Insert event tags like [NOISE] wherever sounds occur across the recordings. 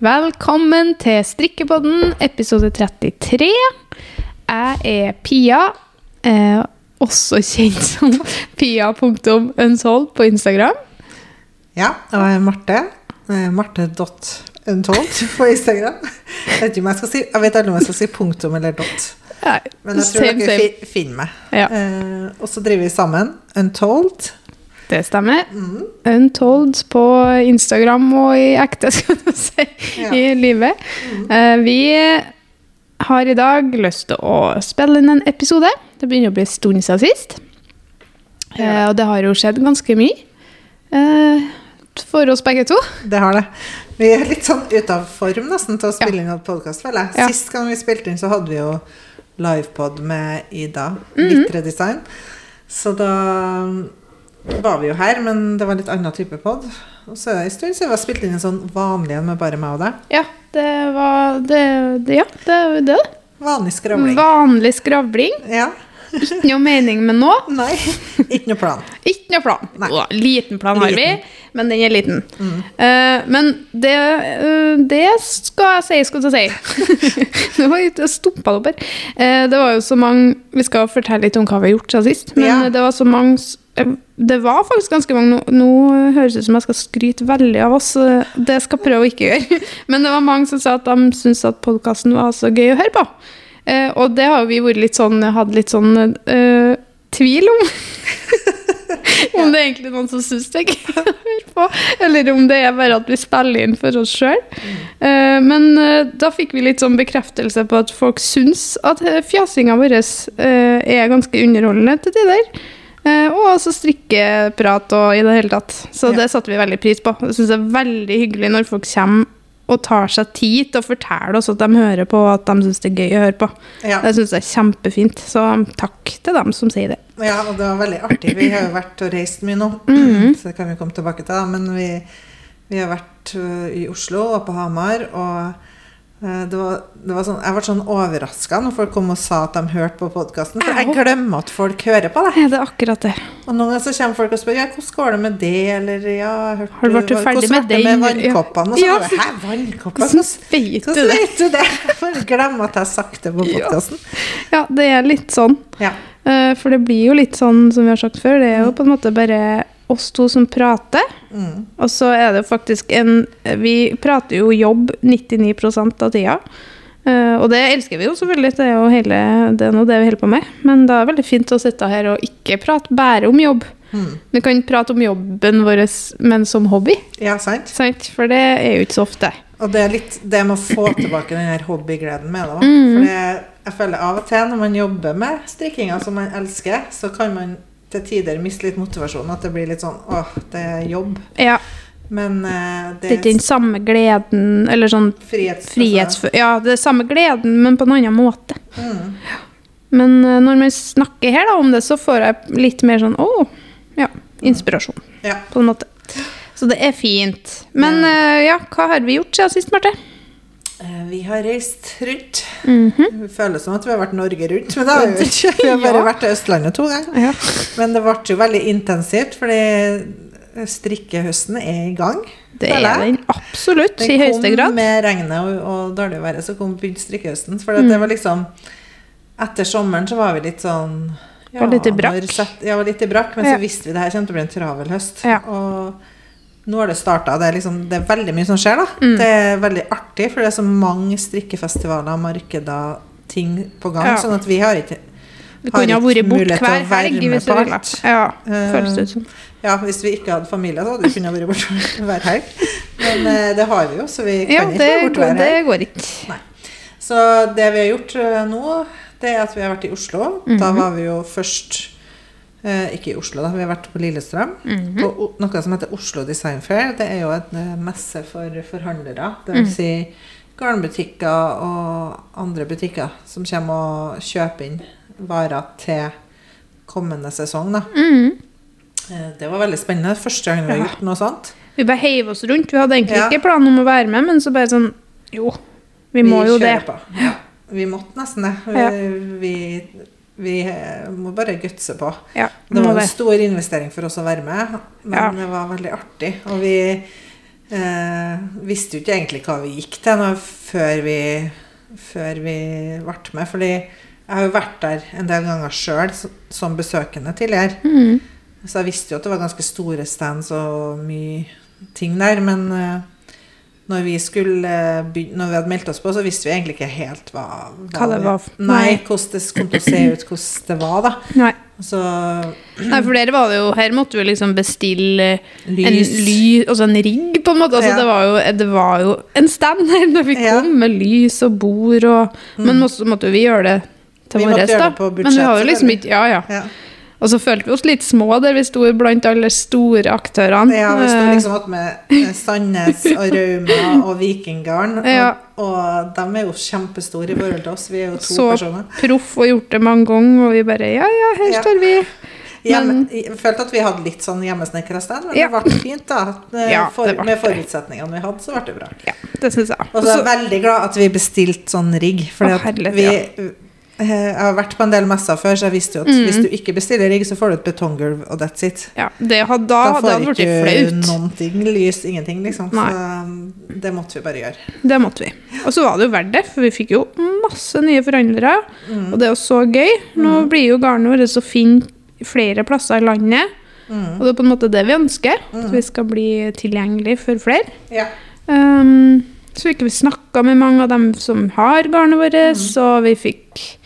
Velkommen til Strikkepodden, episode 33. Jeg er Pia, eh, også kjent som [LAUGHS] pia.unsold på Instagram. Ja, og jeg er Marte. Eh, Marte.untold [LAUGHS] på Instagram. Jeg vet ikke si Jeg vet aldri om jeg skal si punktum eller dot. Men jeg tror same, dere finner meg. Ja. Eh, og så driver vi sammen Untold. Det stemmer. Mm. Untold på Instagram og i ekte, [LAUGHS] skal du si, Ja. i livet. Mm. vi har i dag lyst til å spille inn en episode. Det begynner å bli en stund siden sist. Eh, Ja. og det har jo skjedd ganske mye eh, for oss begge to. Det har det. Vi er litt sånn ute av form nesten til å spille inn en podkast, jeg. Ja. Sist gang vi spilte inn, så hadde vi jo livepod med Ida, Mhm. Litt Redesign. Så da var vi jo her, men det var en litt annen type pod. Og så er det en stund siden vi har spilt inn en sånn vanlig en med bare meg og deg. Ja, det var det, det, Ja, det er jo det. Vanlig skravling. Vanlig skravling. Ja. Ikke noe mening med nå. [LAUGHS] Nei, ikke noe plan. Ikke noe plan. Nei. Liten plan har vi, men den er liten. Mm. Uh, men det, uh, det skal jeg si, skal jeg si. [LAUGHS] Nå var jeg stoppa det opp her. Uh, det var jo så mange Vi skal fortelle litt om hva vi har gjort siden sist. Men Ja. det var så mange Det var faktisk ganske mange Nå, nå høres det ut som jeg skal skryte veldig av oss. eh, Det skal jeg prøve å ikke gjøre. [LAUGHS] Men det var mange som sa at de syntes at podkasten var så gøy å høre på. Eh, og det har vi vært litt sånn, hatt litt sånn eh, tvil om. [LAUGHS] om det er egentlig noen som syns det er gøy å høre på, eller om det er bare at vi spiller inn for oss sjøl. men eh, da fikk vi litt sånn bekreftelse på at folk syns at fjasinga vår er ganske underholdende til tider. Eh, og også strikkeprat og i det hele tatt. Så det satte vi veldig pris på. Jeg syns det er veldig hyggelig når folk kommer og tar seg tid til å fortelle oss at de hører på, og at de syns det er gøy å høre på. Ja. Det syns jeg er kjempefint. Så takk til dem som sier det. ja, og det var veldig artig. Vi har jo vært og reist mye nå, [CLEARS THROAT] Mhm. så det kan vi komme tilbake til. Men vi, vi har vært i Oslo og på Hamar, og det var, det var sånn, jeg ble sånn overraska når folk kom og sa at de hørte på podkasten. For jeg glemmer at folk hører på det. Er det akkurat det? Og noen ganger så kommer folk og spør ja, hvordan går det med det, eller ja, hørte, Har du vært ferdig hvordan med det med vannkoppene? Og så Ja. bare, Hæ, vannkopper? Hvordan Hvordan hvordan det? vet du det? [LAUGHS] Jeg bare glemmer at jeg har sagt det på Ja. Ja, det er litt sånn. Ja. Eh, For det blir jo litt sånn som vi har sagt før, det er jo på en måte bare oss to som prater. Mm. Og så er det jo faktisk en Vi prater jo jobb 99 av tida. Eh, og det elsker vi jo selvfølgelig, det er jo hele, det er noe det vi holder på med. Men det er veldig fint å sitte her og ikke prate bare om jobb. Mm. Vi kan prate om jobben vår, men som hobby. Ja, sant? Sant? For det er jo ikke så ofte. Og det er litt det med å få tilbake den her hobbygleden med det. Mm. For jeg føler av og til når man jobber med strikkinga som man elsker, så kan man til tider miste litt motivasjon. At det blir litt sånn åh, det er jobb. Ja, Men uh, det er ikke den samme gleden, eller sånn frihets... frihetsfø... Ja, det er samme gleden, men på en annen måte. Mm. Men uh, når man snakker her da om det, så får jeg litt mer sånn å, ja, inspirasjon, Ja. på en måte. Så det er fint. Men eh, ja, hva har vi gjort siden sist, Marte? Eh, Vi har reist rundt. Mhm. Det føles som at vi har vært Norge rundt, men det har vi ikke. Vi har [LAUGHS] bare Ja. vært til Østlandet to ganger. Ja. Men det ble jo veldig intensivt, fordi strikkehøsten er i gang. Det er den absolutt, Den i høyeste grad. kom med regnet og, og dårlig været, så kom begynte strikkehøsten. For mm. det Mm. var liksom Etter sommeren så var vi litt sånn Var litt i brakk. Ja, var litt i brakk, men Ja. så visste vi det her kommer til å bli en travel høst. Ja. Og nå har det starta. Det, liksom, det er veldig mye som skjer, da. Mm. Det er veldig artig, for det er så mange strikkefestivaler, markeder, ting på gang. Ja. Sånn at vi har ikke Vi har ikke vært mulighet til å være helg med på alt. Ja, Eh, føles det ut som. Ja, hvis vi ikke hadde familie, så hadde vi kunnet være borte [LAUGHS] hver helg. Men uh, det har vi jo, så vi kan Ja, ikke være borte hver helg. det går ikke. Så det vi har gjort uh, nå, det er at vi har vært i Oslo. Da Mhm. var vi jo først eh, Ikke i Oslo, da. Vi har vært på Lillestrøm. Mhm. På noe som heter Oslo Design Fair. Det er jo en eh, messe for forhandlere. Det Mhm. vil si garnbutikker og andre butikker som kommer og kjøper inn varer til kommende sesong. Da. Mhm. Eh, Det var veldig spennende. Første gang vi har gjort noe sånt. Vi bare heiv oss rundt. Vi hadde egentlig Ja. ikke planen om å være med, men så bare sånn Jo, vi må jo det. på. Ja. Vi måtte nesten det. Vi, Ja. vi, vi eh, må bare gutse på. Ja, Det var en stor investering for oss å være med, men Ja. det var veldig artig. Og vi eh, visste jo ikke egentlig hva vi gikk til nå, før vi før vi ble med. Fordi jeg har jo vært der en del ganger sjøl som besøkende tidligere. Mm. Så jeg visste jo at det var ganske store stands og mye ting der. Men eh, når vi skulle eh, Når vi hadde meldt oss på, så visste vi egentlig ikke helt hva, Hva det var. Nei, hvordan det kom til å se ut, hvordan det var, da. Nei. Så Nei, for dere var det jo Her måtte vi liksom bestille en lys ly, altså en rigg, på en måte. Altså, Ja. det, var jo, det var jo en stand her når vi Ja. kom, med lys og bord og Men så måtte jo vi gjøre det til Vi måtte gjøre da. det på Men vi har jo liksom ikke Ja, ja. ja. Og så følte vi oss litt små der vi sto blant alle store aktørene. Ja, vi sto Eh, liksom opp med eh, Sandnes og Rauma og Vikinggarden. Og, Ja. og de er jo kjempestore i forhold til oss. Vi er jo to Så personer. proff og gjort det mange ganger, og vi bare Ja, ja, her Ja. står vi. Hjemme, jeg følte at vi hadde litt sånn hjemmesnekra stand, men Ja. det ble fint, da. Eh, Ja, For, med forutsetningene vi hadde, så ble det bra. Ja, det synes jeg. Og så er jeg veldig glad at vi bestilte sånn rigg. For vi, eh, jeg har vært på en del messer før, så jeg visste jo at Mm. hvis du ikke bestiller rigg, så får du et betonggulv, og that's it. ja, det hadde, da det får blitt ikke flaut. noen ting, lys, ingenting, liksom. Nei. Så um, det måtte vi bare gjøre. Det måtte vi. Og så var det jo verdt det, for vi fikk jo masse nye forhandlere. Mm. Og det er jo så gøy. Nå blir jo garnet vårt så fint flere plasser i landet. Mm. Og det er på en måte det vi ønsker. At vi skal bli tilgjengelig for flere. Ja. Um, så fikk vi snakka med mange av dem som har garnet vårt, Mm. og vi fikk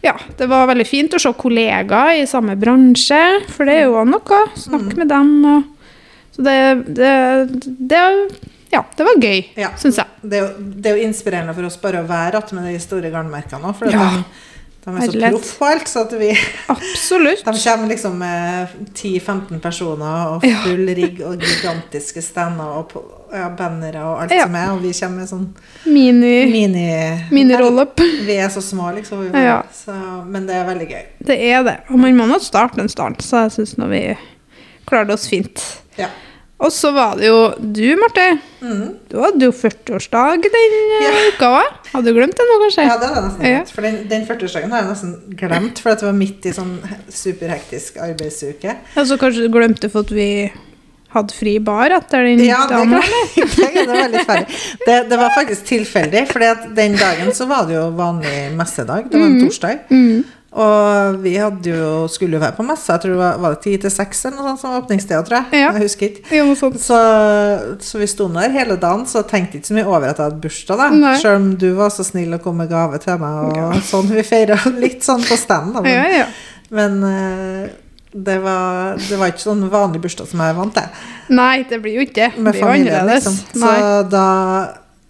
Ja, det var veldig fint å se kollegaer i samme bransje, for det er jo også noe. Snakke Mm. med dem og Så det, det, det Ja, det var gøy, Ja. syns jeg. Det er, jo, det er jo inspirerende for oss bare å være att med de store garnmerkene òg, for Ja. de, de er så proff på alt. Så at vi Absolutt. [LAUGHS] De kommer liksom med 10-15 personer og full rigg og gigantiske stander og ja, bannere og alt Ja. som er, og vi kommer med sånn Mini, mini mini-roll-up. Vi er så små, liksom. Ja. så, men det er veldig gøy. Det er det. Og man må nå starte en start, så jeg syns nå vi klarte oss fint. Ja. Og så var det jo du, Marte. Mm. Du hadde jo 40-årsdag den eh, Ja. uka òg. Hadde du glemt det nå, kanskje? Ja, det hadde jeg nesten glemt. For den, den 40-årsdagen har jeg nesten glemt, for det var midt i sånn superhektisk arbeidsuke. Ja, så kanskje du glemte for at vi hadde fri bar etter den Ja, det dagen? kan [LAUGHS] det var litt ferdig. Det, det var faktisk tilfeldig, for den dagen så var det jo vanlig messedag. Det var en torsdag. Mm. Og vi hadde jo, skulle jo være på messe. Jeg tror det var, var det ti til seks eller noe sånt som åpningstida, tror jeg. Ja. Jeg husker ikke. Ja. Så, så vi sto der hele dagen, så tenkte ikke så mye over at jeg hadde bursdag, da. Selv om du var så snill å komme med gave til meg, og [LAUGHS] sånn. Vi feira litt sånn på stand, da. Men, Ja, ja. men eh, det, var, det var ikke sånn vanlig bursdag som jeg er vant til. Nei, det blir jo ikke det. Med familien, liksom. Så da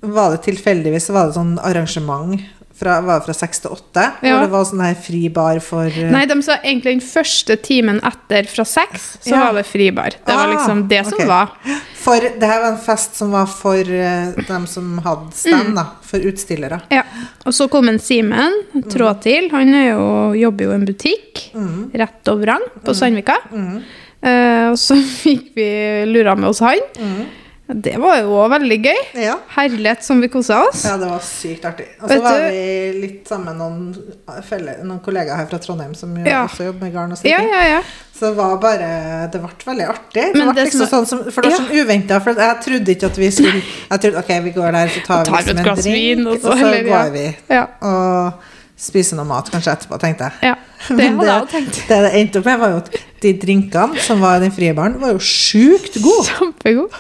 var det tilfeldigvis var det sånn arrangement fra, var det fra seks til åtte. Ja. Hvor det var sånn her fri bar for uh... Nei, de sa egentlig den første timen etter fra seks, så Ja. var det fribar. Det var Ah, liksom det som var. For det her var en fest som var for uh, dem som hadde stand, da. For utstillere. Ja. Og så kom en Simen trå til. Han jo, jobber jo i en butikk Mm. rett over vrang på Sandvika. Mm. Uh, og så [LAUGHS] fikk vi lura med oss han. Det var jo òg veldig gøy. Ja. Herlighet som vi kosa oss. ja, det var sykt artig. Og så var du- vi litt sammen med noen, felle, noen kollegaer her fra Trondheim som jo Ja. også jobber med garn og Ja, strikking. ja, ja. Så det var bare Det ble veldig artig. Det Men ble det liksom som- sånn som, for det var Ja. sånn uventa. For jeg trodde ikke at vi skulle Jeg trodde ok, vi går der, så tar vi Tar vi liksom et glass drink, vin, og og så- heller, eller, ja. går vi Ja, og spiser noe mat kanskje etterpå, tenkte jeg. ja. Det hadde jeg òg tenkt. det det endte opp med, var jo at de drinkene som var i den frie baren, var jo sjukt gode. Kjempegod.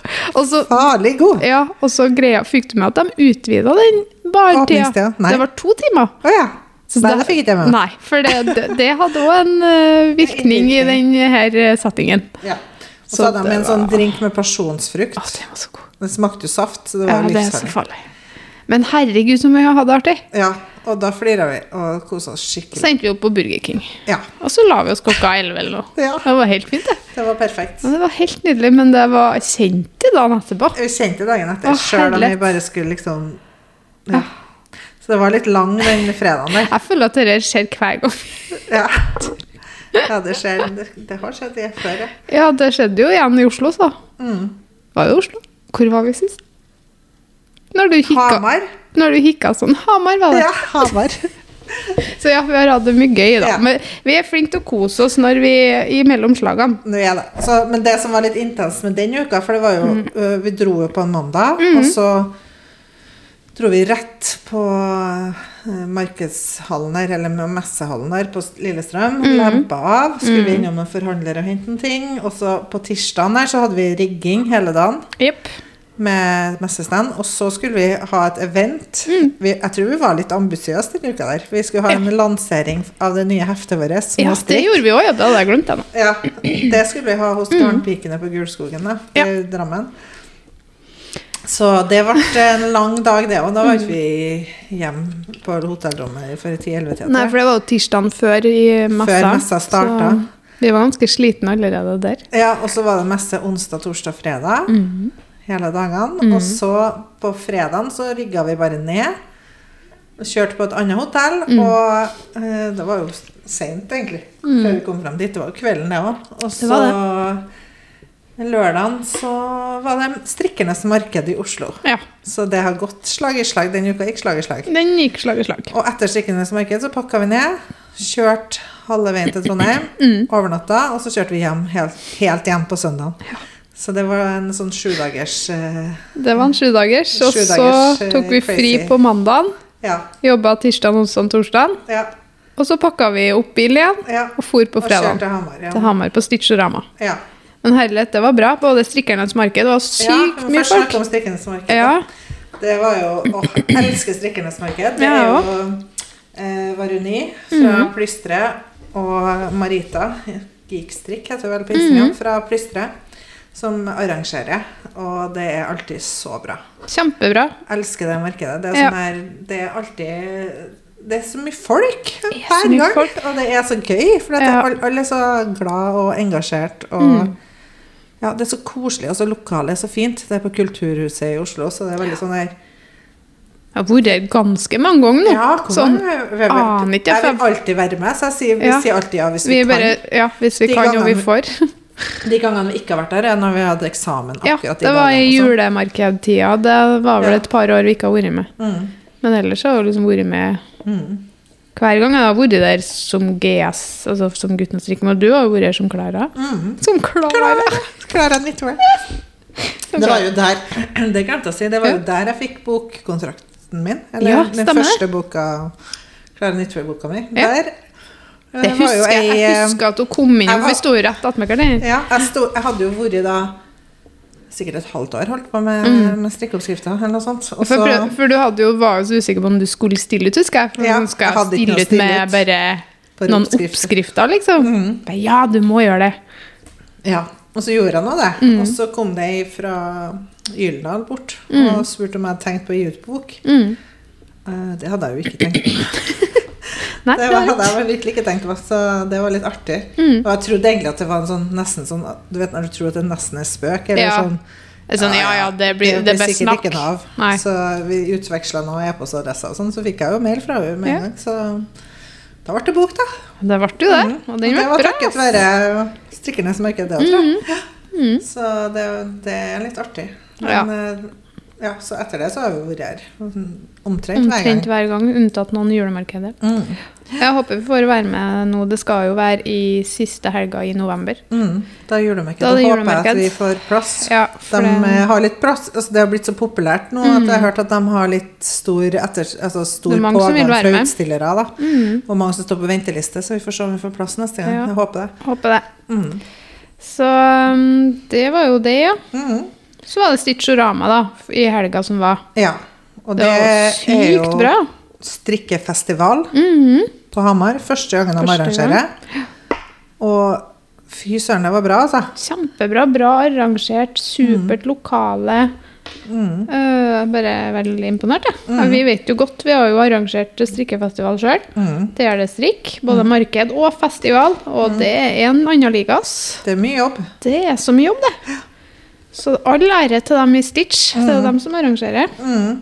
Farlig gode. ja, og så greia Fikk du med at de utvida den bartida? Det var to timer. Oh, ja. Så Nei, det fikk ikke jeg med. Nei, for det, det, det hadde òg en uh, virkning i den her eh, settingen. Ja. Og Så så hadde de en sånn var- drink med pasjonsfrukt. Å, det var så god. Det smakte jo saft, så det var er livsfarlig. Men herregud, som jeg hadde artig. Ja, og da flira vi og kosa oss skikkelig. Så endte vi opp på Burger King. Ja, Og så la vi oss klokka elleve eller noe. Ja. Det var helt fint, det. det var perfekt. Ja, det var helt nydelig, men det var kjent kjente dagen etterpå. Vi kjente dagen etter, sjøl om vi bare skulle liksom ja. Så det var litt lang den fredagen der. Jeg føler at dette skjer hver gang. Ja, ja det, skjer, det, det har skjedd det før, ja. Ja, det skjedde jo igjen i Oslo, så. Mm. Var jo Oslo? Hvor var vi sist? Når du hikka, Hamar. når du hikka sånn. Hamar var det. Ja, Hamar. [LAUGHS] Så ja, vi har hatt det mye gøy, da. Ja. Men vi er flinke til å kose oss når vi i mellomslagene. Nå er det. Så, men det som var litt intenst med den uka, for det var jo Mm. ø, Vi dro jo på en mandag, og så dro vi rett på ø, markedshallen her, eller med messehallen her på Lillestrøm. Mm. Lempa av. Skulle vi innom en forhandler og hente en ting. Og så på tirsdagen her så hadde vi rigging hele dagen Jepp. Med messestand. Og så skulle vi ha et event. Mm. Vi, jeg tror vi var litt ambisiøse denne uka der. Vi skulle ha en lansering av det nye heftet vårt. Ja, det gjorde vi òg, ja. Det hadde jeg glemt. Jeg. Ja, det skulle vi ha hos Garnpikene på Gulskogen da, Ja. i Drammen. Så det ble en lang dag, det òg. Da var ikke vi hjemme på hotellrommet før i 10-11-tida. Nei, for det var jo tirsdagen før i messa. Før messa starta. Vi var ganske slitne allerede der. Ja, og så var det messe onsdag, torsdag, fredag. Mhm. Hele dagene. Og så på fredagen så rygga vi bare ned. Kjørte på et annet hotell. Mm. Og eh, det var jo seint, egentlig, før vi kom frem dit. Det var jo kvelden, det òg. Og så lørdagen så var det Strikkernes marked i Oslo. Ja. Så det har gått slag i slag. Den uka gikk slag i slag. Den gikk slag i slag. Og etter strikkernes marked så pakka vi ned. Kjørte halve veien til Trondheim. Mm. Overnatta. Og så kjørte vi hjem helt, helt hjem på søndagen. Så det var en sånn sjudagers uh, Det var en sjudagers. Og så eh, tok vi fri crazy. på mandagen. Ja. Jobba tirsdag, onsdag, torsdag. ja, Og så pakka vi opp bil igjen ja. og for på fredag. til Hamar. Ja. Til Hamar på Stitchorama. Ja. Men herlighet, det var bra. Både strikkernes marked det var sykt mye folk. om marked. Ja, Det var jo Å, jeg elsker Strikkenes marked. Det er jo eh, Varuni fra Mhm. Plystre og Marita Geekstrikk heter vel på mm -hmm. fra Plystre, som arrangerer. Og det er alltid så bra. kjempebra. elsker det markedet. Det er, Ja. sånn her, det er alltid Det er så mye folk er hver gang. folk. Og det er så gøy, for Ja. alle, alle er så glad og engasjert. Og Mm. ja, Det er så koselig, og så lokalet er så fint. Det er på Kulturhuset i Oslo, så det er veldig sånn der Jeg har vært der ganske mange ganger nå. Ja, sånn. Jeg, aner ikke, jeg vil alltid være med, så jeg sier, vi Ja. sier alltid ja hvis vi vi, kan. bare, ja, hvis vi De kan og vi får. [LAUGHS] De gangene vi ikke har vært der, er når vi hadde eksamen. Ja, det var i julemarkedtida. Det var vel et par år vi ikke har vært med. Mm. Men ellers har jeg liksom vært med Mm. hver gang jeg har vært der som GS, altså som Gutten strikken, og du har vært her som Klara. Mm. Som Klara! Klara Midtvold. Det var jo der [CLEARS THROAT] Det glemte jeg å si. Det var jo der jeg fikk bokkontrakten min. Eller Ja, den første boka Klara Nyttvold-boka mi. Ja. Der Det husker jeg. Jeg eh, husker at hun kom inn, jeg vi sto jo rett attmed. Ja, jeg, jeg hadde jo vært da sikkert et halvt år holdt på med, med strikkeoppskrifter eller noe sånt. Mm. For, prøv- for du hadde jo, var jo så usikker på om du skulle stille ut, husker jeg. For Ja, skal jeg jeg ikke stille ut med bare noen oppskrifter. oppskrifter, liksom? Mm. Ja, du må gjøre det. Ja, og så gjorde jeg nå det. Mm. Og så kom det ei fra Gyldendal bort Mm. og spurte om jeg hadde tenkt på å gi ut bok. Mm. Eh, Det hadde jeg jo ikke tenkt på. [COUGHS] Nei, Det var, hadde jeg virkelig ikke tenkt på, så det var litt artig. Mm. Og jeg trodde egentlig at det var en sånn nesten sånn Du vet når du tror at det nesten er spøk? Eller Ja. sånn sånn, ja, ja, det blir, det blir sikkert ikke noe av. Nei. Så vi utveksla noen e-postadresser og sånn, så fikk jeg jo mail fra henne med en Ja. gang. Så da ble det bok, da. Det ble jo det, og den det ble var bra. takket være strikkernes marked, det òg, tror jeg. Mhm. Så det, det er litt artig. Men eh, ja, så etter det så har vi vært her omtrent hver Omtrent gang. hver gang, unntatt noen julemarkeder. Mm. Jeg håper vi får være med nå. Det skal jo være i siste helga i november. Mm. Da er julemarked. Da Da er håper jeg at vi får plass. Ja, De det, har litt plass. Altså, det har blitt så populært nå at jeg har hørt at de har litt stor, etter, altså, stor Mm. Pågang fra utstillere. Da. mm, Og mange som står på venteliste, så vi får se om vi får plass neste gang. Ja. Jeg håper det. håper det. Mm. Så um, det var jo det, ja. Mm. Så var det Stitchorama da, i helga som var. Ja. Og Det det, er jo bra. strikkefestival Mhm. på Hamar. Første gangen de arrangerer. Og fy søren, det var bra, altså. Kjempebra. Bra arrangert. Supert lokale. Mm. Uh, bare veldig imponert, jeg. Ja, vi vet jo godt, vi har jo arrangert strikkefestival sjøl. Mm. Det er det strikk. Både marked og festival. Og det er en annen liga, ass. Det er mye jobb. Det er så mye jobb, det. Så all ære til dem i Stitch. Det er jo dem som arrangerer. Mm.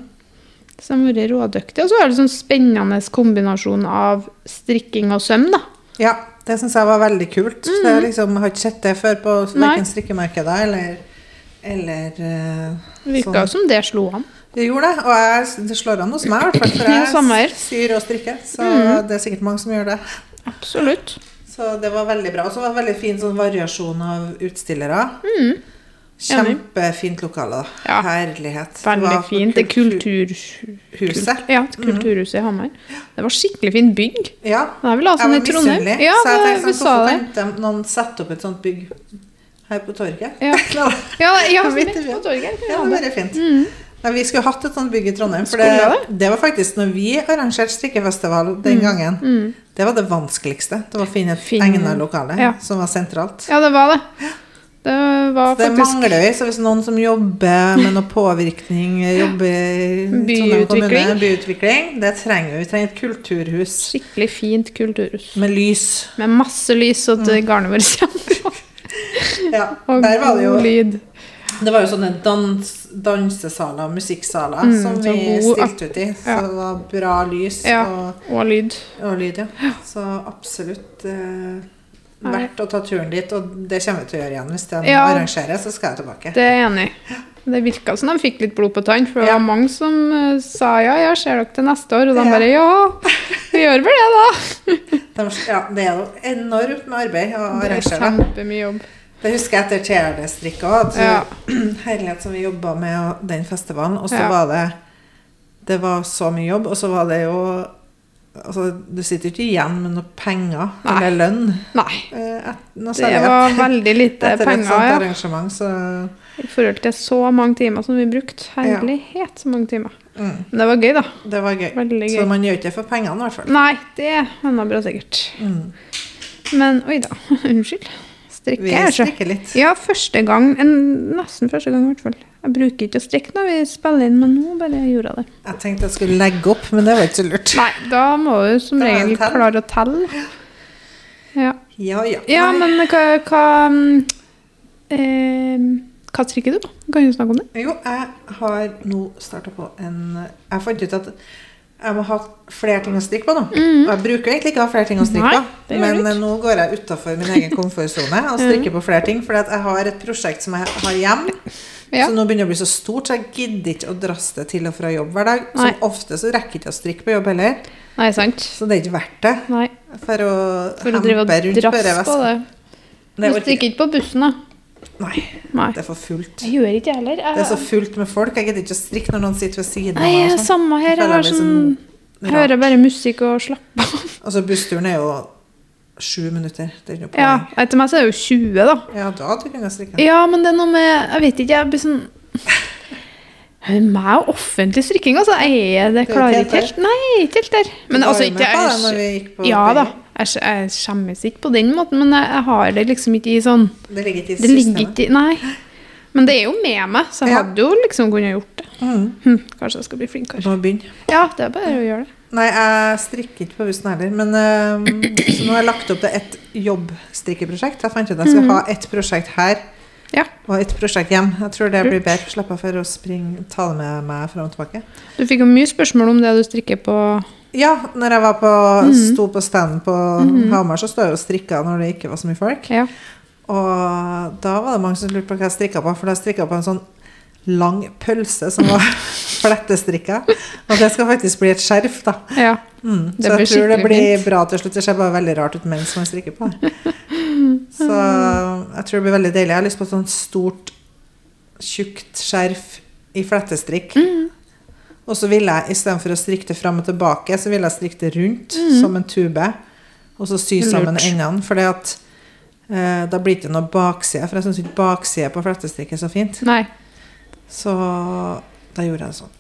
De har vært rådyktige. Og så er det sånn spennende kombinasjon av strikking og søm, da. Ja, det syns jeg var veldig kult. Så jeg liksom har ikke sett det før på verken strikkemarkedet eller, eller eh, Det virka Sånn. som det slo an. Det gjorde det, og jeg, det slår an hos meg, i hvert fall. [CLEARS THROAT] For jeg syr og strikker, så det er sikkert mange som gjør det. Absolutt. Så det var veldig bra. Og så var det veldig fin sånn variasjon av utstillere. Kjempefint lokale. Ja. Herlighet. Veldig fint. Det er kultur... Kulturhuset. Ja, Kulturhuset i Hamar. Det var skikkelig fint bygg. Ja. Jeg vil ha Jeg sånn var misunnelig. Ja, så jeg tenkte sånn, hvorfor kan ikke noen sette opp et sånt bygg her på torget? Ja, [LAUGHS] ja, ja Midt på torget. Ja, det var fint. Nei, vi skulle hatt et sånt bygg i Trondheim. For det, det var faktisk når vi arrangerte strikkefestival den gangen. Det var det vanskeligste. Det var å finne et egnet lokale som var sentralt. Ja, det var det. Det var Det faktisk mangler vi. Så hvis noen som jobber med noe påvirkning, jobber i byutvikling. kommune, Byutvikling. det trenger vi. Vi trenger et kulturhus skikkelig fint kulturhus. med lys. Med masse lys, så at garnet vårt kommer på. Ja, [LAUGHS] Og der var det jo lyd. Det var jo sånne dans, dansesaler, musikksaler, Mm, som vi god- stilte ut i. Så Ja. det var bra lys Ja. og, Og lyd. og lyd, ja. Så absolutt eh. Verdt å ta turen dit. Og det kommer vi til å gjøre igjen. Hvis de Ja. arrangerer, så skal jeg tilbake. Det er jeg enig i. Det virka som de fikk litt blod på tann, for det Ja. var mange som eh, sa ja, ja, ser dere til neste år? Og de Ja. bare ja, vi gjør vel det, da. [LAUGHS] De, ja, det er jo enormt med arbeid å Det er arrangere. kjempemye jobb. Det husker jeg etter TRD-strikka òg. Ja. [CLEARS THROAT] Herlighet som vi jobba med den festivalen. Og så var det Det var så mye jobb. Og så var det jo Altså, du sitter ikke igjen med noe penger Nei. eller lønn. Nei. Eh, et, Det var et- veldig lite etter et penger, sånt ja. arrangement, så I forhold til så mange timer som vi brukte. Herlighet, så mange timer. mm, Men det var gøy, da. Det var gøy. Veldig Så man gjør ikke det for pengene, i hvert fall. Nei, det er bra sikkert. Mm. Men oi da, [LAUGHS] unnskyld. Strikker Vi altså. strikker litt. Ja, første gang. En, nesten første gang, i hvert fall. Jeg bruker ikke å strikke når vi spiller inn, men nå bare gjorde jeg det. Jeg tenkte jeg skulle legge opp, men det var ikke så lurt. Nei, da må du som regel klare å telle. Ja, Ja, ja. ja men hva, hva eh, Hva strikker du, da? Kan du snakke om det? Jo, jeg har nå starta på en Jeg fant ut at jeg må ha flere ting å strikke på nå. Og jeg bruker egentlig ikke å ha flere ting å strikke Mm. Nei, på, men ikke. nå går jeg utafor min egen komfortsone og strikker på flere ting. For jeg har et prosjekt som jeg har hjemme, Ja. så nå begynner det å bli så stort, så jeg gidder ikke å drasse det til og fra jobb hver dag. Nei. Som ofte så rekker jeg ikke å strikke på jobb heller, Nei, sant? så det er ikke verdt det. For å for å hempe rundt på. Det Du strikker ikke på bussen, da? Nei, Nei. det er for fullt. Jeg gjør ikke jeg. Det er så fullt med folk. Jeg gidder ikke å strikke når noen sitter ved siden av nei, sånn. samme her. Jeg jeg sånn sånn Hører bare musikk og slapper av. Altså, bussturen er jo sju minutter. Det er ikke noe. Ja, etter meg så er det jo 20, da. Ja, da hadde du kunnet strikke. Ja, men det er noe med Jeg vet ikke, jeg blir sånn [LAUGHS] Meg og offentlig strikking, altså. Jeg det er klarer ikke helt Nei, ikke helt der. Men altså, ikke jeg, Ja da. Jeg, jeg skjemmes ikke på den måten, men jeg, jeg har det liksom ikke i sånn Det ligger ikke i Det systemet. ikke Nei. Men det er jo med meg, så jeg Ja. hadde jo liksom kunnet gjort det. Mm. Hm, kanskje jeg skal bli Du flinkere. må begynne. Ja, det er bare å gjøre det. Nei, jeg strikker ikke på bussen heller. Men øh, så nå har jeg lagt opp til et jobbstrikkeprosjekt. Jeg fant ut at jeg skal ha et prosjekt her Ja. og et prosjekt hjem. Jeg tror det blir bedre. Slipper for å springe, ta det med meg fram og tilbake. Du fikk jo mye spørsmål om det du strikker på Ja, når jeg var på, Mhm. sto på stand på Hamar, så sto jeg og strikka når det ikke var så mye folk. Ja. Og da var det mange som lurte på hva jeg strikka på, for jeg strikka på en sånn lang pølse som var [LAUGHS] flettestrikka. Og det skal faktisk bli et skjerf, da. ja. Mm. Så jeg tror det blir fint. bra til slutt. Det ser bare veldig rart ut mens man strikker på det. [LAUGHS] Så jeg tror det blir veldig deilig. Jeg har lyst på et sånt stort, tjukt skjerf i flettestrikk. Mm. Og så vil jeg istedenfor å strikke det fram og tilbake, så vil jeg strikke det rundt som en tube. Og så sy sammen endene. For eh, da blir det ikke noe bakside. For jeg syns ikke bakside på flettestrikk er så fint. Nei. Så da gjorde jeg det sånn.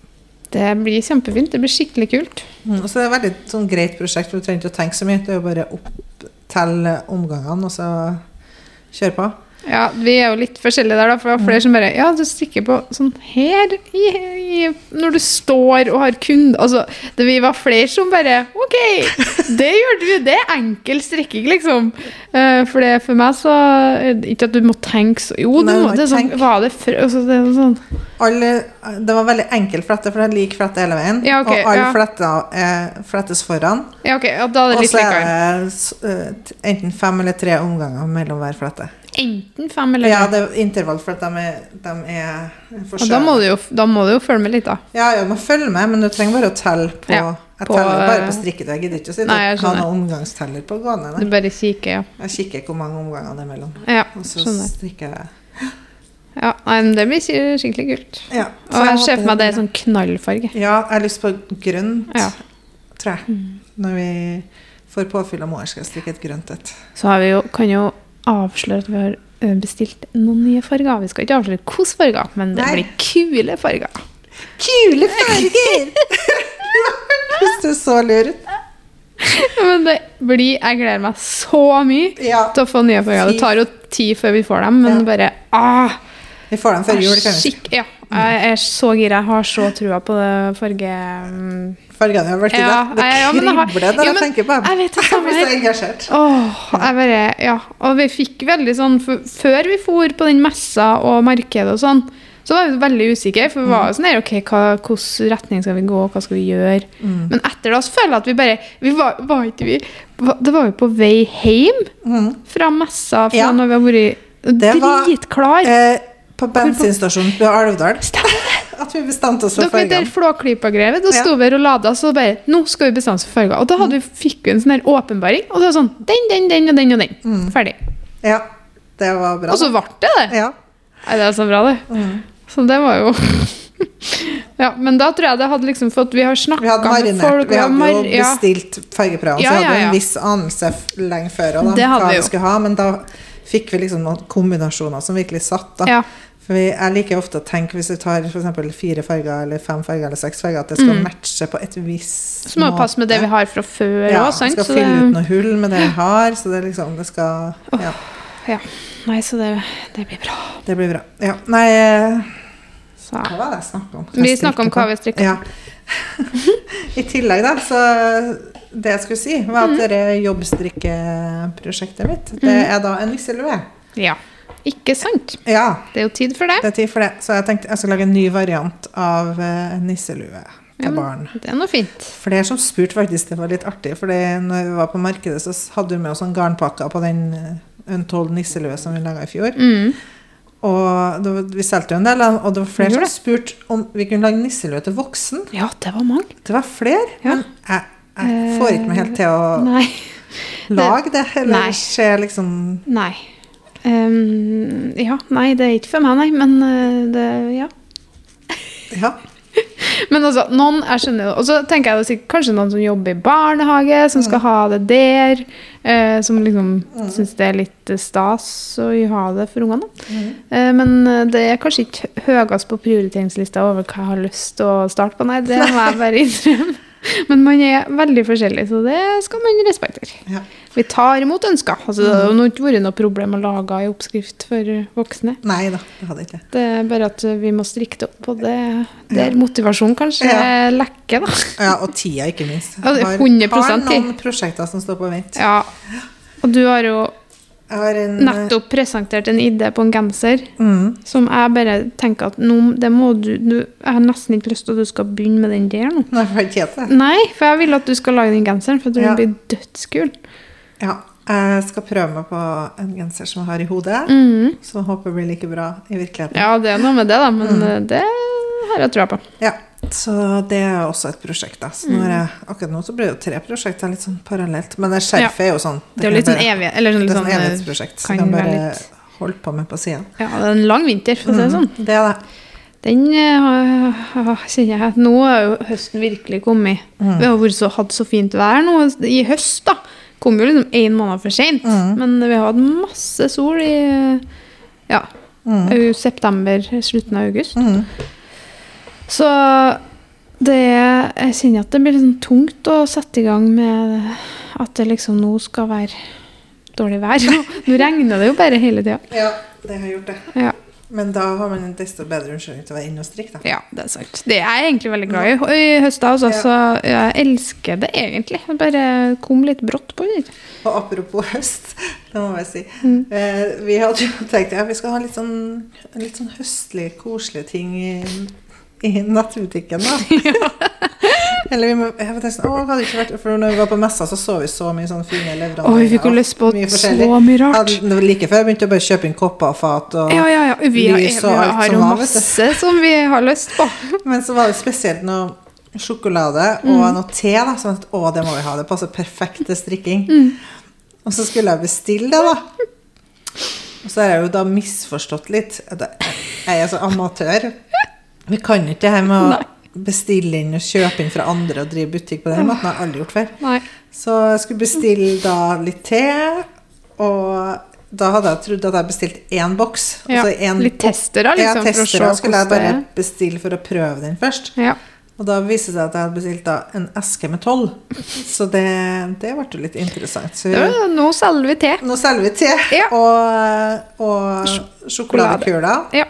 Det blir kjempefint. Det blir skikkelig kult. Mm, og så er det et veldig sånn greit prosjekt, for du trenger ikke å tenke så mye. Det er jo bare opptelle omgangene, og så kjøre på. Ja, vi er jo litt forskjellige der, da. For det var flere som bare Ja, du strikker på sånn her i, i, når du står og har kund Altså, det, vi var flere som bare OK, det gjør du. Det er enkel strikking, liksom. Uh, for det for meg så Ikke at du må tenke så Jo, du må det sånn. Var det før altså, det sånn Alle, det var veldig enkel flette, for det er lik flette hele veien. Ja, okay, og alle ja. fletter er flettes foran. Ja, OK, ja, da er det Og så er det eh, enten fem eller tre omganger mellom hver flette. Enten fem eller Ja, det er intervall for at de er, de er Og da må, du jo, da må du jo følge med litt, da. Ja, ja, du må følge med, men du trenger bare å telle på Ja, Jeg på, teller bare eh, på strikket. Jeg gidder ikke å si Nei, jeg ha noen omgangsteller på gående. Du bare kikker, ja. Jeg kikker hvor mange omganger det er mellom. Ja, Og så skjønner. strikker jeg Ja, nei, det blir skikkelig kult. Ja, Og jeg ser for meg det er sånn knallfarge. Ja, jeg har lyst på grønt, Ja. tror jeg. Når vi får påfyll av mål, skal jeg strikke et grønt et. Så har vi jo, kan jo avsløre at vi har bestilt noen nye farger. Vi skal ikke avsløre hvilke farger, men det Nei. blir kule farger. Kule farger! [LAUGHS] Hvis du så lur. [LAUGHS] Men det blir Jeg gleder meg så mye Ja, til å få nye farger. Det tar jo tid før vi får dem, men Ja. bare ah, vi får dem før jul, kanskje. ja, Jeg er så gira. Jeg har så trua på det farge... mm. Fargene har vært i Ja, det. Det kribler når ja, jeg tenker på dem. jeg vet [LAUGHS] Jeg blir så engasjert. Åh, jeg bare, ja. Og vi fikk veldig sånn Før vi for på den messa og markedet og sånn, så var vi veldig usikre. For vi var jo sånn her, ok, hva, hvilken retning skal vi gå, hva skal vi gjøre? Mm. Men etter det så føler jeg at vi bare vi var, var ikke vi, Det var jo på vei hjem Mm. fra messa fra Ja. når vi har vært Det var- dritklar. Eh, på bensinstasjonen på Alvdal [LAUGHS] at vi bestemte oss for Dere der. Flåklypa-grevet, da Ja. sto vi og lada, så bare Nå skal vi bestemme oss for farger. Og da vi, fikk vi en sånn åpenbaring, og det var sånn Den, den, den og den og den. Mm. Ferdig. Ja, det var bra. Og så ble det det. ja. Nei, det er så bra, det. Mm. Så det var jo [LAUGHS] Ja, men da tror jeg det hadde liksom fått Vi har snakka Vi med folk Vi hadde jo bestilt fargeprøver, Ja, så vi ja, hadde ja. en viss anelse lenge før da, hadde hva vi vi skulle ha. Men da fikk vi liksom noen kombinasjoner som virkelig satt. da. ja. For jeg liker ofte å tenke hvis du tar for fire farger eller fem farger eller seks farger, at det skal Mm. matche på et visst Så må det passe med det vi har fra før Ja, òg, sant? skal fylle ut noen hull med det vi har, så det liksom det skal Ja, ja. Nei, så det, det blir bra. det blir bra. Ja. Nei, eh, Så. hva var det jeg snakka om? Vi snakka om hva vi strikka. Ja. [LAUGHS] I tillegg, da, så Det jeg skulle si, var at det jobbstrikkeprosjektet mitt, det er da en nisselue. Ja. Ikke sant? Ja, Det er jo tid for det. det er tid for det. Så jeg tenkte jeg skal lage en ny variant av en nisselue Ja, til men- barn. Det er noe fint. Flere som spurte faktisk, det var litt artig, for når vi var på markedet, så hadde vi med oss sånn garnpakker på den eh, Untold nisselue som vi laga i fjor. Mm. Og det vi solgte jo en del, og det var flere som spurte om vi kunne lage nisselue til voksen. Ja, det var mange. Det var flere, Ja. men jeg, jeg får ikke meg helt til å Nei. [LAUGHS] lage det, eller se liksom Nei. Um, ja, nei, det er ikke for meg, nei. Men uh, det Ja. Ja. [LAUGHS] Men altså, noen, jeg skjønner Og så tenker jeg det er sikkert kanskje noen som jobber i barnehage, som skal ha det der. Eh, som liksom Mm. syns det er litt eh, stas å ha det for ungene. Mm. Eh, men eh, det er kanskje ikke høyest på prioriteringslista over hva jeg har lyst til å starte på. Nei, det må jeg [LAUGHS] bare innrømme. Men man er veldig forskjellig, så det skal man respektere. Ja. Vi tar imot ønsker. Altså, det har jo ikke vært noe problem å lage en oppskrift for voksne. Nei da, det hadde ikke. Det er bare at vi må strikke det opp, og det der motivasjonen kanskje Ja. lekker, da. Ja, og tida, ikke minst. Ja, Jeg 100% har, har noen prosjekter som står på vent. Ja. Og du har jo en nettopp presentert en idé på en genser mm, som jeg bare tenker at nå, det må du, du Jeg har nesten ikke lyst til at du skal begynne med den der nå. Nei, jeg helt det. Nei, for jeg vil at du skal lage den genseren, for jeg tror Ja. den blir dødskul. Ja, jeg skal prøve meg på en genser som jeg har i hodet, mm. som jeg håper blir like bra i virkeligheten. Ja, det er noe med det, da, men Mm. eh, det har jeg trua på. Ja, så det er også et prosjekt. da. Så nå Mm. jeg, akkurat nå så blir det jo tre prosjekter litt sånn parallelt. Men det skjerfet er jo sånn Det er jo litt sånn evig, eller sånn, Det er sånn sånn evighetsprosjekt. Så kan bare litt- holde på med på sida. Ja, det er en lang vinter, for å si det sånn. Det er det. Den har- kjenner jeg Nå har jo høsten virkelig kommet. Mm. Vi har så, hatt så fint vær nå i høst, da. Kom jo liksom én måned for seint. Mm. Men vi har hatt masse sol i ja, Mm. september, slutten av august. Så det Jeg kjenner at det blir litt sånn tungt å sette i gang med at det liksom nå skal være dårlig vær. [LAUGHS] Nå regner det jo bare hele tida. Ja, det har gjort det. Ja. Men da har man en desto bedre unnskyldning til å være inne og strikke. da. Ja, det er sant. Det er jeg egentlig veldig glad i i høsta, også, Ja. så jeg elsker det egentlig. Det bare kom litt brått på. Det. Og apropos høst, [LAUGHS] det må jeg si. Mm. Eh, vi hadde jo tenkt ja, vi skal ha litt sånn, litt sånn høstlige, koselige ting i, nattbutikken, da. Eller vi må, jeg var nesten, å, hadde ikke vært, for når vi var på messa, så så vi så mye sånne fine leverandører. Oi, vi fikk jo lyst på mye så mye rart. Hadde, like før jeg begynte å bare kjøpe inn kopper og fat og Ja, ja, ja. Vi har, lys og alt har som jo masse som vi har lyst på. Men så var det spesielt noe sjokolade og Mm. noe te. da, Sånn at å, det må vi ha. Det passer perfekt til strikking. Mm. Og så skulle jeg bestille det, da. Og så har jeg jo da misforstått litt. Jeg er så amatør. Vi kan ikke det her med å bestille inn og kjøpe inn fra andre og drive butikk på den måten. Det har jeg aldri gjort før. Nei. Så jeg skulle bestille da litt te, og da hadde jeg trodd at jeg bestilte én boks. Ja, altså en litt tester da, Ja, liksom, for å se skulle jeg bare bestille for å prøve den først. Ja. Og da viste det seg at jeg hadde bestilt da en eske med tolv. Så det, det ble jo litt interessant. Så Det var- Nå selger vi te. nå selger vi te Ja. og, og sjokoladekuler. Ja.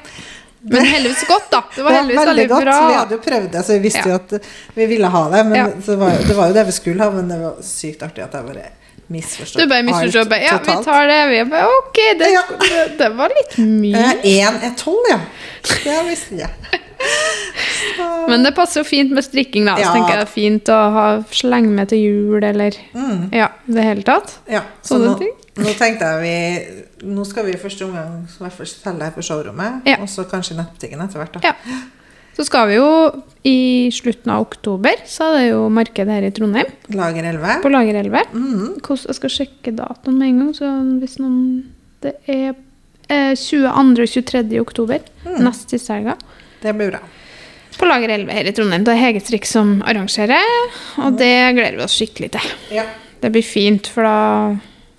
Men heldigvis godt, da. Det var Det heldigvis veldig veldig godt. bra. Vi hadde jo prøvd det, så vi visste Ja. jo at vi ville ha det. Men Ja. så var, det var jo det vi skulle ha, men det var sykt artig at jeg bare misforstått. Du bare misforstod. alt bare, Ja, vi tar det. Vi bare, ok, det, Ja. det, det var litt mye. Én er tolv, ja. Det visste jeg. [LAUGHS] Men det passer jo fint med strikking, da. Så tenker jeg det er fint å ha slenge med til jul, eller Mm, Ja, i det hele tatt. ja. Så Sånne nå, ting. nå tenkte jeg vi Nå skal vi i første omgang i hvert fall selge her på showrommet, Ja. og så kanskje nettbutikken etter hvert. da. Ja. Så skal vi jo i slutten av oktober, så er det jo marked her i Trondheim. Lager 11. På Lager 11. Mm. Jeg skal sjekke datoen med en gang. Så hvis noen Det er eh, 22. og 23. oktober. Mm. Nest siste helga. Det blir bra. På Lager 11 her i Trondheim. Det er Hege Strikk som arrangerer, og det gleder vi oss skikkelig til. Ja. Det blir fint, for da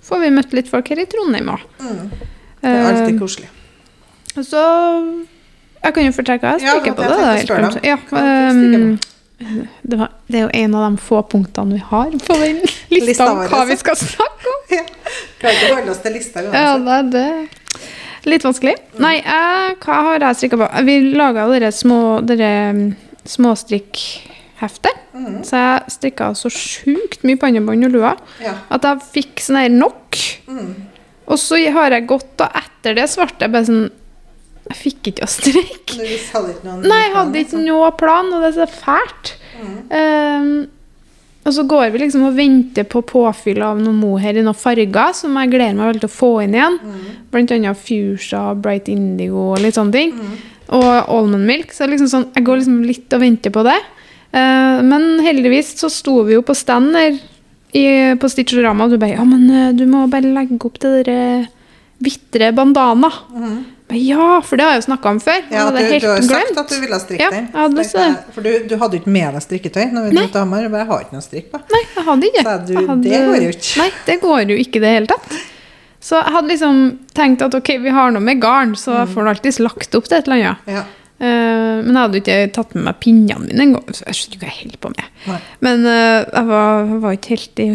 får vi møtt litt folk her i Trondheim òg. Mm. Det er alltid koselig. så jeg kan jo fortelle hva jeg Ja, på. det. da, helt. Ja, um, det, var, det er jo en av de få punktene vi har på den [LAUGHS] lista om hva vi altså. skal snakke om. Ja. Klarer ikke å holde oss til lista Ja, det er det. Litt vanskelig. Nei, jeg, hva har jeg strikka på? Vi laga dere små dere mm, småstrikkhefter. Mhm. Så jeg strikka så sjukt mye pannebånd og lua Ja. at jeg fikk sånn her nok. Mm. Og så har jeg gått, og etter det svarte, jeg bare sånn Jeg fikk ikke å strikke. Du visst hadde ikke noen Nei, jeg plan, hadde ikke liksom. noe plan, og det er så fælt. Mm. Ehm, og så går vi liksom og venter på påfyll av noen mohair i noen farger som jeg gleder meg veldig til å få inn igjen. Mm. Blant annet fuchsia, bright indigo og litt sånne ting. Og almond milk. Så liksom sånn, jeg går liksom litt og venter på det. Eh, men heldigvis så sto vi jo på stand der i, på Stitchorama, og du bare Ja, men eh, du må bare legge opp det derre hvitre bandana. Mhm. Men Ja, for det har jeg jo snakka om før. Ja, du, du har helt jo sagt glemt. at du ville strikke Ja, den. For du, du hadde jo ikke med deg strikketøy når vi dro til Hamar. Du Jeg har ikke noe strikk på. Nei, jeg hadde ikke. Du, Jeg hadde- det går jo ikke. Nei, det går jo ikke i det hele tatt. Så jeg hadde liksom tenkt at ok, vi har noe med garn, så Mm. jeg får alltid lagt opp til et eller annet. Ja. Uh, men jeg hadde ikke tatt med meg pinnene mine engang, jeg skjønner ikke hva jeg holder på med. Nei. Men uh, jeg, var, var ikke helt i,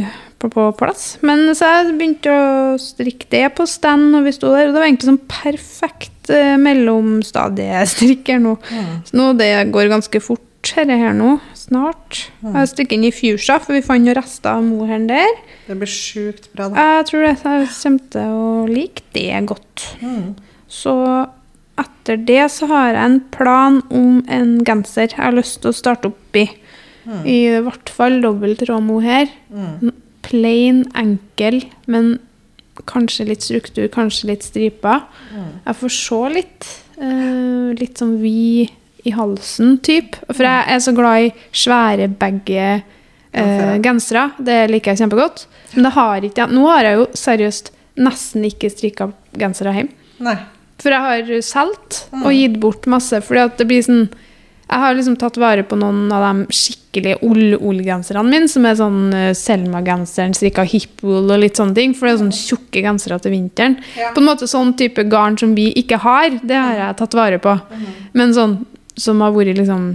på, plass. Men så jeg begynte å strikke det på stand, og vi sto der, og det var egentlig sånn perfekt uh, mellomstadiestrikk her nå. Mm. Så nå det går ganske fort dette her nå, snart. Mm. Jeg strikker inn i fuchsia, for vi fant noen rester av mohairen der. Det blir sjukt bra, da. Jeg tror det, jeg kommer til å like det godt. Mm. Så etter det så har jeg en plan om en genser jeg har lyst til å starte opp i. Mm. I hvert fall dobbelt trådmohair. Mm. Plain, enkel, men kanskje litt struktur, kanskje litt striper. Mm. Jeg får se litt. Uh, litt sånn vid i halsen, typ. For jeg er så glad i svære baggy uh, gensere. Det liker jeg kjempegodt. Men det har ikke jeg. Nå har jeg jo seriøst nesten ikke strikka gensere hjemme. Nei. For jeg har solgt Mm. og gitt bort masse. Fordi at det blir sånn Jeg har liksom tatt vare på noen av de skikkelige ull-ull-genserne mine, som er sånn uh, Selma-genseren, strikka hip-wool og litt sånne ting. For det er sånn tjukke gensere til vinteren. Ja. På en måte sånn type garn som vi ikke har, det har jeg tatt vare på. Men sånn som har vært liksom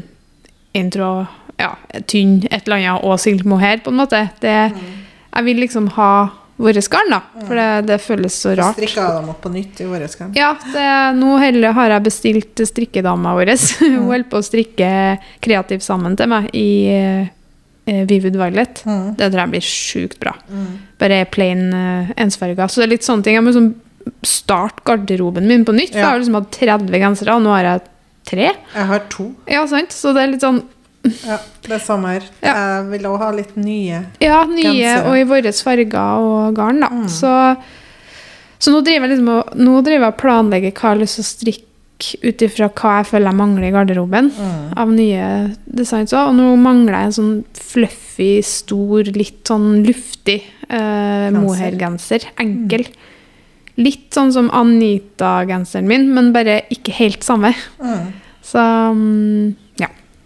intro, ja, tynn, et eller annet, og silkmohair, på en måte. Det, jeg vil liksom ha vårt garn, da. For det, det føles så rart. strikka dem opp på nytt i våre garn? Ja, det, nå heller har jeg bestilt strikkedama vår. [LAUGHS] Hun holder på å strikke kreativt sammen til meg i eh, Vivid Violet. Mm. Det tror jeg blir sjukt bra. Mm. Bare plain uh, ensfarga. Så det er litt sånne ting. Jeg må liksom starte garderoben min på nytt. For Ja. jeg har liksom hatt 30 gensere, og nå har jeg tre. Jeg har to. Ja, sant? Så det er litt sånn Ja, det er samme her. Ja. Jeg vil òg ha litt nye. Ja, nye Gensere. og i våre farger og garn, da. Mm. Så, så nå driver jeg liksom og, nå driver jeg og planlegger hva jeg har lyst til å strikke ut ifra hva jeg føler jeg mangler i garderoben Mm. av nye designs òg. Og nå mangler jeg en sånn fluffy, stor, litt sånn luftig eh, mohairgenser. Enkel. Litt sånn som Anita-genseren min, men bare ikke helt samme. Mm. Så mm, ja.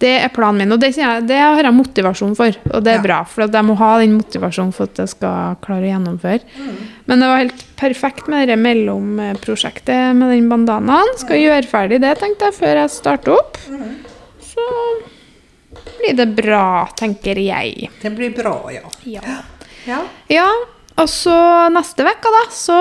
Det er planen min, og det, jeg, det har jeg motivasjon for. Og det er Ja. bra, for at jeg må ha den motivasjonen for at jeg skal klare å gjennomføre. Mm. Men det var helt perfekt med det mellomprosjektet med den bandanaen. Skal gjøre ferdig det, tenkte jeg, før jeg starter opp. Mm. Så blir det bra, tenker jeg. Det blir bra, ja. Ja. Ja, ja og så neste uke, da, så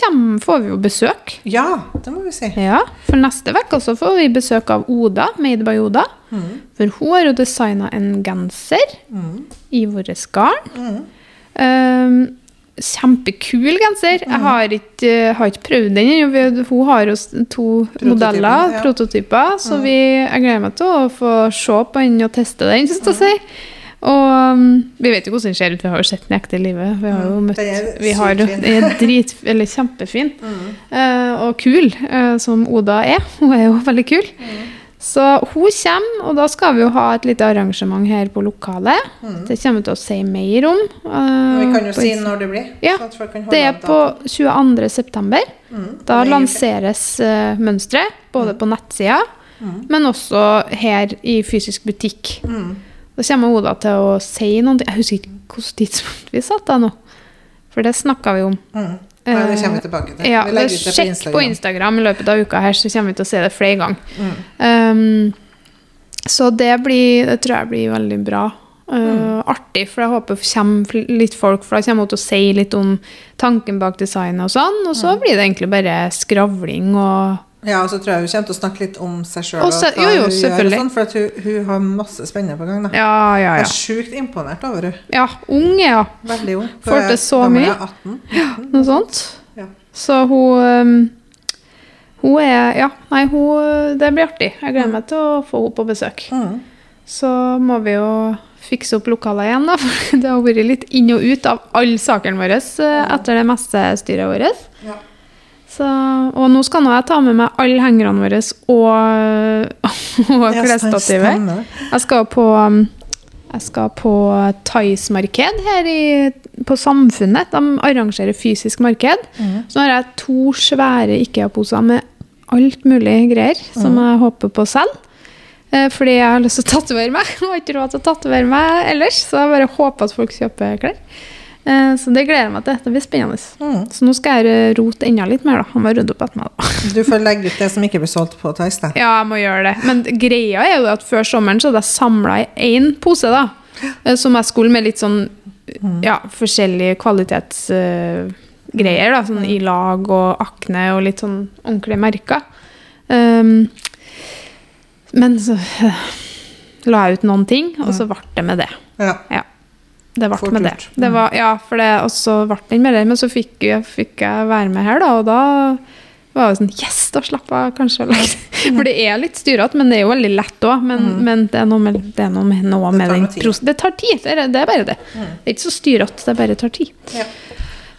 kommer, får vi jo besøk. ja det må vi si. Ja, for neste uke så får vi besøk av Oda, Made by Oda. Mm. For hun har jo designa en genser Mm. i våre garn. Mm. Um, kjempekul genser. Jeg har ikke, har ikke prøvd den ennå. Hun har jo to modeller, ja. prototyper, så vi, jeg gleder meg til å få se på den og teste den. Synes jeg si. Og um, vi vet jo hvordan den ser ut, vi har jo sett den i ekte livet. Vi har jo Mm, møtt vi har. Den er [LAUGHS] drit, eller kjempefin. Mm. uh, og kul, uh, som Oda er. [LAUGHS] Hun er jo veldig kul. Mm. Så hun kommer, og da skal vi jo ha et lite arrangement her på lokalet. Mm. Det kommer vi til å si mer om. Uh, Vi kan jo på si når det blir. Ja, holde Det er på datoen. 22. september. Mm. Da er lanseres uh, mønsteret, både på nettsida, Mm. men også her i fysisk butikk. Mm. Da kommer Oda til å si noe. Jeg husker ikke hvilket tidspunkt vi satt da nå. For det snakka vi om. Mm. Nei, det kommer vi tilbake til. Ja, vi det på Sjekk Instagram. på Instagram i løpet av uka her, så kommer vi til å se det flere ganger. Mm. Um, så det, blir, det tror jeg blir veldig bra. Uh, Artig, for jeg håper det kommer litt folk, for da kommer hun til å si litt om tanken bak designet og sånn. Og så blir det egentlig bare skravling og Ja, og så tror jeg hun kommer til å snakke litt om seg sjøl. Jo, jo, selvfølgelig. Sånn, for hun, hun har masse spennende på gang. Da. Ja, ja, Jeg er sjukt imponert over henne. Ja, unge, ja. Veldig ung. Får til så mye. er 18. Noe sånt. Ja. Så hun um, Hun er Ja, nei, hun Det blir artig. Jeg gleder meg til å få henne på besøk. Mm. Så må vi jo fikse opp lokalet igjen, da. [LAUGHS] For det har vært litt inn og ut av alle sakene våre eh, etter det meste styret vårt. Ja. Så, og nå skal nå jeg ta med meg alle hengerne våre og, [LAUGHS] og klesstativet. Jeg skal på um, jeg skal på Thais-marked her i, på Samfunnet. De arrangerer fysisk marked. Mm. Så nå har jeg to svære IKEA-poser med alt mulig greier som Mhm. jeg håper på selv. selge. Fordi jeg har lyst til å tatovere meg. [LAUGHS] Jeg har ikke råd til å tatovere meg ellers, så jeg bare håper at folk kjøper klær. Eh, Så det gleder jeg meg til. Det blir spennende. Mm. Så nå skal jeg rote enda litt mer, da. Han må rydde opp etter meg, da. Du får legge ut det som ikke blir solgt på da. Ja, jeg må gjøre det. Men greia er jo at før sommeren så hadde jeg samla i én pose, da. eh, Som jeg skulle med litt sånn ja, forskjellige kvalitetsgreier. da, sånn i lag og akne og litt sånn ordentlige merker. Um, men så uh, la jeg ut noen ting, og så ble det med det. Ja. Ja. Det ble med det. det var, ja, for det, og så ble den med det. Men så fikk jeg, fikk jeg være med her, da, og da var det sånn Yes, da slapp jeg kanskje å [LAUGHS] For det er litt styrete, men det er jo veldig lett òg. Men, men det er noe med, det er noe med, noe Det med den prosessen. Det tar tid. Det er, det er bare det. Det er ikke så styrete, det bare tar tid. Ja.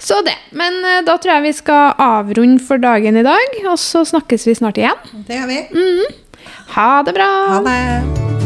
Så det. Men eh, da tror jeg vi skal avrunde for dagen i dag, og så snakkes vi snart igjen. Det gjør vi. Ha det bra! Ha det.